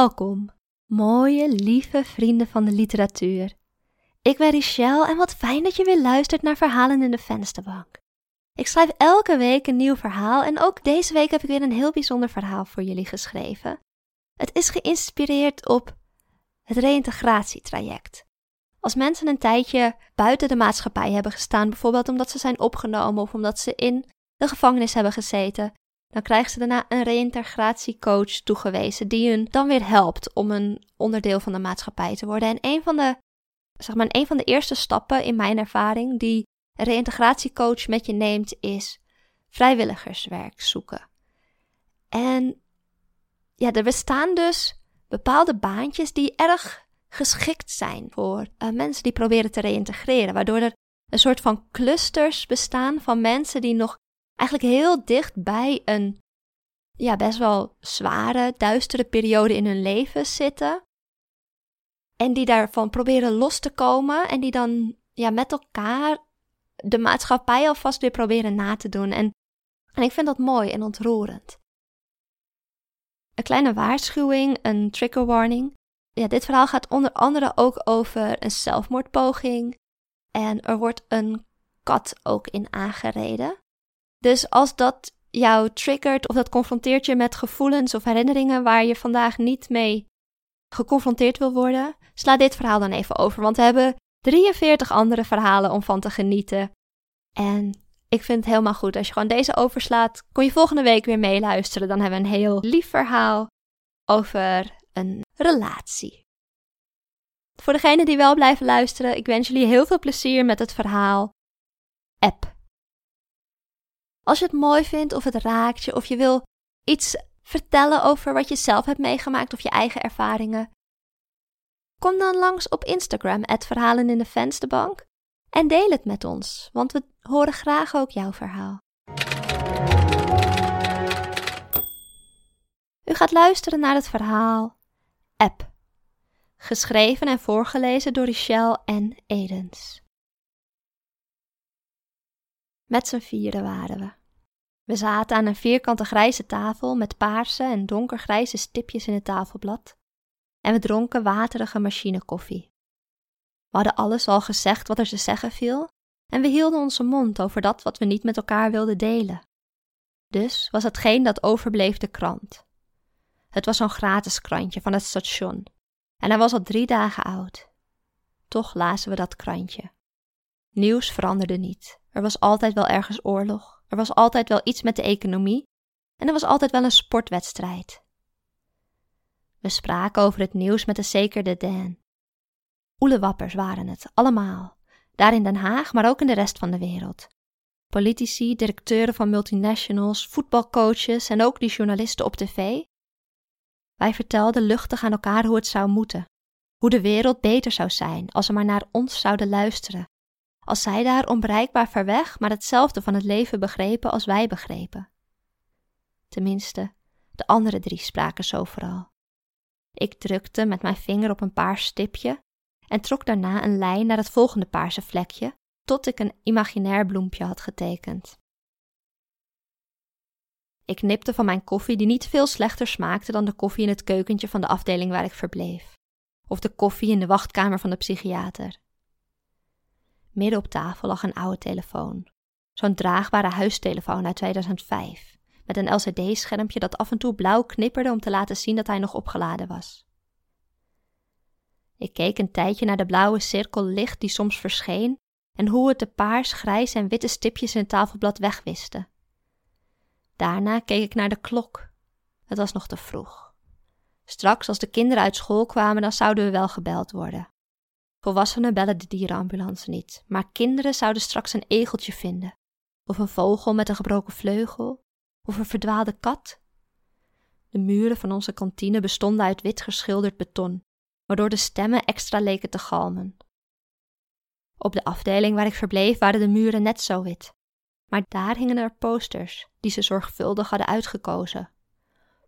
Welkom, mooie, lieve vrienden van de literatuur. Ik ben Richelle en wat fijn dat je weer luistert naar Verhalen in de Vensterbank. Ik schrijf elke week een nieuw verhaal en ook deze week heb ik weer een heel bijzonder verhaal voor jullie geschreven. Het is geïnspireerd op het reïntegratietraject. Als mensen een tijdje buiten de maatschappij hebben gestaan, bijvoorbeeld omdat ze zijn opgenomen of omdat ze in de gevangenis hebben gezeten, dan krijgen ze daarna een reïntegratiecoach toegewezen die hun dan weer helpt om een onderdeel van de maatschappij te worden. En een van de, zeg maar, een van de eerste stappen in mijn ervaring die een reïntegratiecoach met je neemt is vrijwilligerswerk zoeken. En ja, er bestaan dus bepaalde baantjes die erg geschikt zijn voor uh, mensen die proberen te reïntegreren, waardoor er een soort van clusters bestaan van mensen die nog eigenlijk heel dicht bij een ja, best wel zware, duistere periode in hun leven zitten. En die daarvan proberen los te komen en die dan ja, met elkaar de maatschappij alvast weer proberen na te doen. En, en ik vind dat mooi en ontroerend. Een kleine waarschuwing, een trigger warning. Ja, dit verhaal gaat onder andere ook over een zelfmoordpoging. En er wordt een kat ook in aangereden. Dus als dat jou triggert of dat confronteert je met gevoelens of herinneringen waar je vandaag niet mee geconfronteerd wil worden, sla dit verhaal dan even over. Want we hebben 43 andere verhalen om van te genieten. En ik vind het helemaal goed. Als je gewoon deze overslaat, kon je volgende week weer meeluisteren. Dan hebben we een heel lief verhaal over een relatie. Voor degenen die wel blijven luisteren, ik wens jullie heel veel plezier met het verhaal App. Als je het mooi vindt of het raakt je of je wil iets vertellen over wat je zelf hebt meegemaakt of je eigen ervaringen, kom dan langs op Instagram, Verhalen in de Vensterbank, en deel het met ons, want we horen graag ook jouw verhaal. U gaat luisteren naar het verhaal App, geschreven en voorgelezen door Richelle en Edens. Met z'n vieren waren we. We zaten aan een vierkante grijze tafel met paarse en donkergrijze stipjes in het tafelblad. En we dronken waterige machinekoffie. We hadden alles al gezegd wat er te zeggen viel, en we hielden onze mond over dat wat we niet met elkaar wilden delen. Dus was hetgeen dat overbleef de krant. Het was zo'n gratis krantje van het station, en hij was al drie dagen oud. Toch lazen we dat krantje. Nieuws veranderde niet. Er was altijd wel ergens oorlog, er was altijd wel iets met de economie en er was altijd wel een sportwedstrijd. We spraken over het nieuws met de zeker de Dan. Oelewappers waren het, allemaal. Daar in Den Haag, maar ook in de rest van de wereld. Politici, directeuren van multinationals, voetbalcoaches en ook die journalisten op tv. Wij vertelden luchtig aan elkaar hoe het zou moeten. Hoe de wereld beter zou zijn als ze maar naar ons zouden luisteren als zij daar onbereikbaar ver weg, maar hetzelfde van het leven begrepen als wij begrepen. Tenminste, de andere drie spraken zo vooral. Ik drukte met mijn vinger op een paars stipje en trok daarna een lijn naar het volgende paarse vlekje, tot ik een imaginair bloempje had getekend. Ik knipte van mijn koffie, die niet veel slechter smaakte dan de koffie in het keukentje van de afdeling waar ik verbleef, of de koffie in de wachtkamer van de psychiater. Midden op tafel lag een oude telefoon. Zo'n draagbare huistelefoon uit 2005, met een LCD-schermpje dat af en toe blauw knipperde om te laten zien dat hij nog opgeladen was. Ik keek een tijdje naar de blauwe cirkel licht die soms verscheen en hoe het de paars, grijs en witte stipjes in het tafelblad wegwiste. Daarna keek ik naar de klok. Het was nog te vroeg. Straks, als de kinderen uit school kwamen, dan zouden we wel gebeld worden. Volwassenen bellen de dierenambulance niet, maar kinderen zouden straks een egeltje vinden, of een vogel met een gebroken vleugel, of een verdwaalde kat. De muren van onze kantine bestonden uit wit geschilderd beton, waardoor de stemmen extra leken te galmen. Op de afdeling waar ik verbleef waren de muren net zo wit, maar daar hingen er posters die ze zorgvuldig hadden uitgekozen.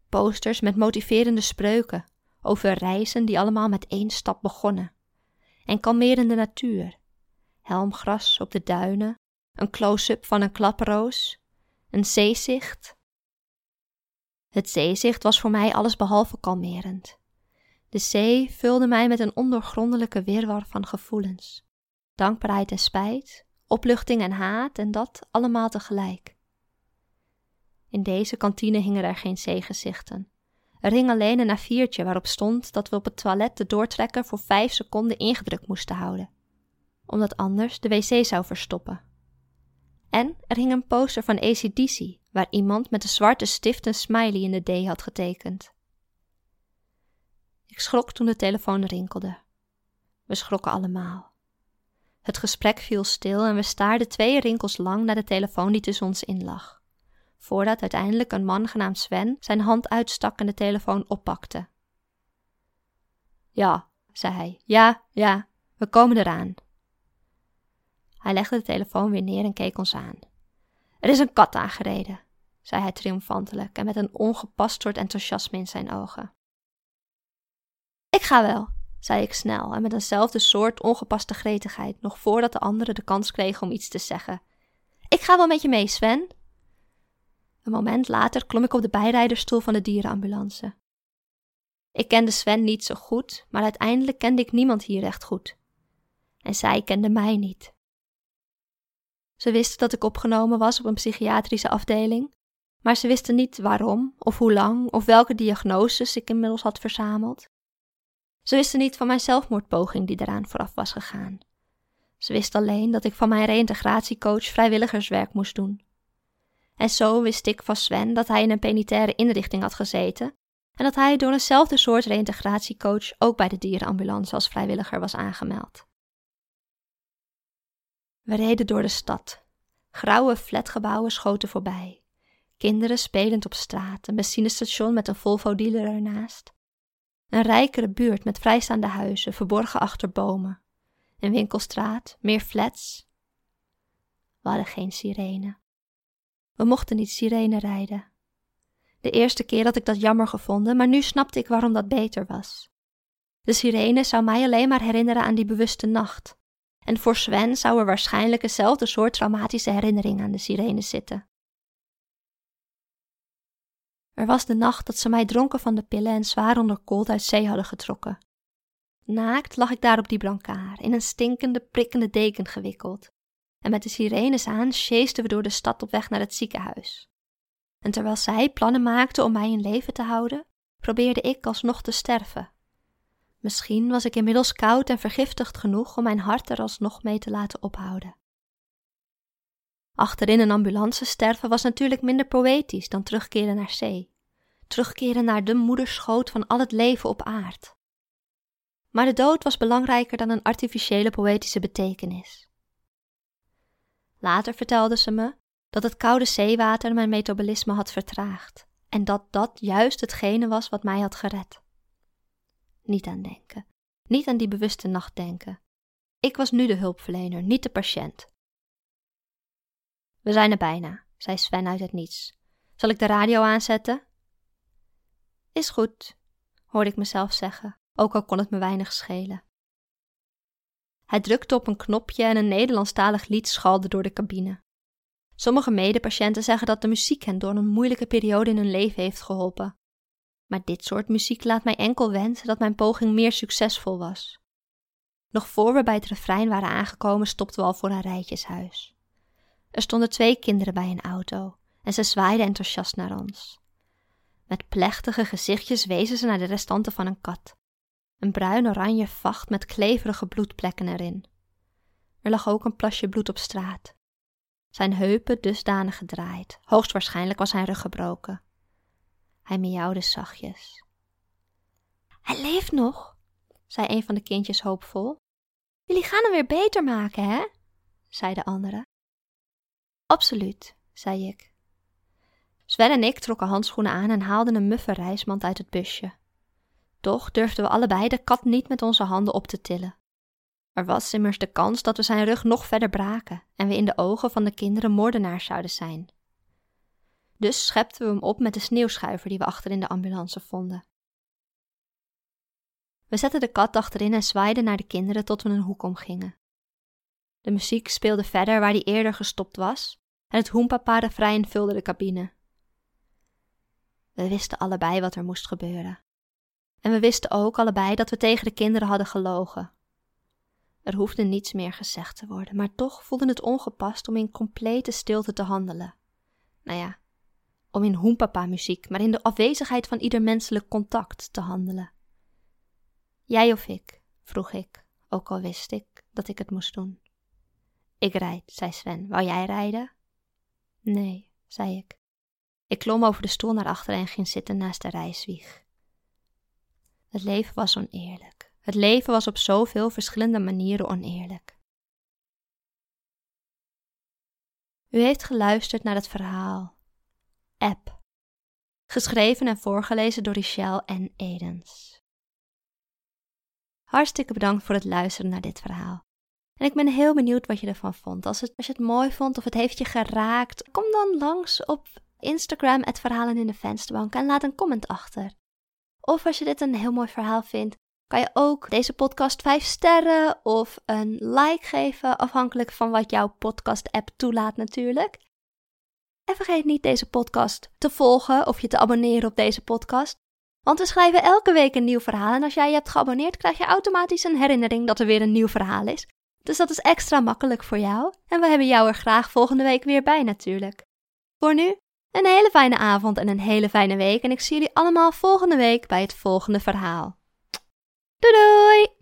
Posters met motiverende spreuken over reizen die allemaal met één stap begonnen en kalmerende natuur. Helmgras op de duinen, een close-up van een klaproos, een zeezicht. Het zeezicht was voor mij alles behalve kalmerend. De zee vulde mij met een ondoorgrondelijke wirwar van gevoelens. Dankbaarheid en spijt, opluchting en haat en dat allemaal tegelijk. In deze kantine hingen er geen zeegezichten. Er hing alleen een A4'tje waarop stond dat we op het toilet de doortrekker voor vijf seconden ingedrukt moesten houden, omdat anders de wc zou verstoppen. En er hing een poster van ACDC, waar iemand met een zwarte stift een smiley in de D had getekend. Ik schrok toen de telefoon rinkelde. We schrokken allemaal. Het gesprek viel stil en we staarden twee rinkels lang naar de telefoon die tussen ons in lag, voordat uiteindelijk een man genaamd Sven zijn hand uitstak en de telefoon oppakte. Ja, zei hij, ja, ja, we komen eraan. Hij legde de telefoon weer neer en keek ons aan. Er is een kat aangereden, zei hij triomfantelijk en met een ongepast soort enthousiasme in zijn ogen. Ik ga wel, zei ik snel en met eenzelfde soort ongepaste gretigheid, nog voordat de anderen de kans kregen om iets te zeggen. Ik ga wel met je mee, Sven. Een moment later klom ik op de bijrijderstoel van de dierenambulance. Ik kende Sven niet zo goed, maar uiteindelijk kende ik niemand hier echt goed. En zij kende mij niet. Ze wisten dat ik opgenomen was op een psychiatrische afdeling, maar ze wisten niet waarom of hoe lang of welke diagnoses ik inmiddels had verzameld. Ze wisten niet van mijn zelfmoordpoging die eraan vooraf was gegaan. Ze wist alleen dat ik van mijn reïntegratiecoach vrijwilligerswerk moest doen. En zo wist ik van Sven dat hij in een penitaire inrichting had gezeten en dat hij door eenzelfde soort reïntegratiecoach ook bij de dierenambulance als vrijwilliger was aangemeld. We reden door de stad. Grauwe flatgebouwen schoten voorbij. Kinderen spelend op straat, een benzinestation met een Volvo-dealer ernaast. Een rijkere buurt met vrijstaande huizen, verborgen achter bomen. Een winkelstraat, meer flats. We hadden geen sirene. We mochten niet sirene rijden. De eerste keer had ik dat jammer gevonden, maar nu snapte ik waarom dat beter was. De sirene zou mij alleen maar herinneren aan die bewuste nacht. En voor Sven zou er waarschijnlijk eenzelfde soort traumatische herinnering aan de sirene zitten. Er was de nacht dat ze mij dronken van de pillen en zwaar onderkoeld uit zee hadden getrokken. Naakt lag ik daar op die brancard, in een stinkende, prikkende deken gewikkeld. En met de sirenes aan sjeesten we door de stad op weg naar het ziekenhuis. En terwijl zij plannen maakte om mij in leven te houden, probeerde ik alsnog te sterven. Misschien was ik inmiddels koud en vergiftigd genoeg om mijn hart er alsnog mee te laten ophouden. Achterin een ambulance sterven was natuurlijk minder poëtisch dan terugkeren naar zee terugkeren naar de moederschoot van al het leven op aard. Maar de dood was belangrijker dan een artificiële poëtische betekenis. Later vertelde ze me dat het koude zeewater mijn metabolisme had vertraagd en dat dat juist hetgene was wat mij had gered. Niet aan denken, niet aan die bewuste nacht denken. Ik was nu de hulpverlener, niet de patiënt. We zijn er bijna, zei Sven uit het niets. Zal ik de radio aanzetten? Is goed, hoorde ik mezelf zeggen, ook al kon het me weinig schelen. Hij drukte op een knopje en een Nederlandstalig lied schalde door de cabine. Sommige medepatiënten zeggen dat de muziek hen door een moeilijke periode in hun leven heeft geholpen. Maar dit soort muziek laat mij enkel wensen dat mijn poging meer succesvol was. Nog voor we bij het refrein waren aangekomen, stopten we al voor een rijtjeshuis. Er stonden twee kinderen bij een auto en ze zwaaiden enthousiast naar ons. Met plechtige gezichtjes wezen ze naar de restanten van een kat. Een bruin-oranje vacht met kleverige bloedplekken erin. Er lag ook een plasje bloed op straat. Zijn heupen dusdanig gedraaid. Hoogstwaarschijnlijk was zijn rug gebroken. Hij miauwde zachtjes. Hij leeft nog, zei een van de kindjes hoopvol. Jullie gaan hem weer beter maken, hè? zei de andere. Absoluut, zei ik. Sven en ik trokken handschoenen aan en haalden een muffe reismand uit het busje. Toch durfden we allebei de kat niet met onze handen op te tillen. Er was immers de kans dat we zijn rug nog verder braken en we in de ogen van de kinderen moordenaars zouden zijn. Dus schepten we hem op met de sneeuwschuiver die we achter in de ambulance vonden. We zetten de kat achterin en zwaaiden naar de kinderen tot we een hoek omgingen. De muziek speelde verder waar die eerder gestopt was en het hoempapa-refrein vulde de cabine. We wisten allebei wat er moest gebeuren. En we wisten ook allebei dat we tegen de kinderen hadden gelogen. Er hoefde niets meer gezegd te worden, maar toch voelde het ongepast om in complete stilte te handelen. Nou ja, om in hoempapa-muziek, maar in de afwezigheid van ieder menselijk contact te handelen. Jij of ik? vroeg ik, ook al wist ik dat ik het moest doen. Ik rijd, zei Sven. Wou jij rijden? Nee, zei ik. Ik klom over de stoel naar achteren en ging zitten naast de rijswieg. Het leven was oneerlijk. Het leven was op zoveel verschillende manieren oneerlijk. U heeft geluisterd naar het verhaal App, geschreven en voorgelezen door Richelle en Edens. Hartstikke bedankt voor het luisteren naar dit verhaal. En ik ben heel benieuwd wat je ervan vond. Als, het, als je het mooi vond of het heeft je geraakt, kom dan langs op Instagram, het Verhalen in de Vensterbank, en laat een comment achter. Of als je dit een heel mooi verhaal vindt, kan je ook deze podcast 5 sterren of een like geven, afhankelijk van wat jouw podcast-app toelaat natuurlijk. En vergeet niet deze podcast te volgen of je te abonneren op deze podcast. Want we schrijven elke week een nieuw verhaal en als jij je hebt geabonneerd, krijg je automatisch een herinnering dat er weer een nieuw verhaal is. Dus dat is extra makkelijk voor jou en we hebben jou er graag volgende week weer bij natuurlijk. Voor nu, een hele fijne avond en een hele fijne week en ik zie jullie allemaal volgende week bij het volgende verhaal. Doei doei!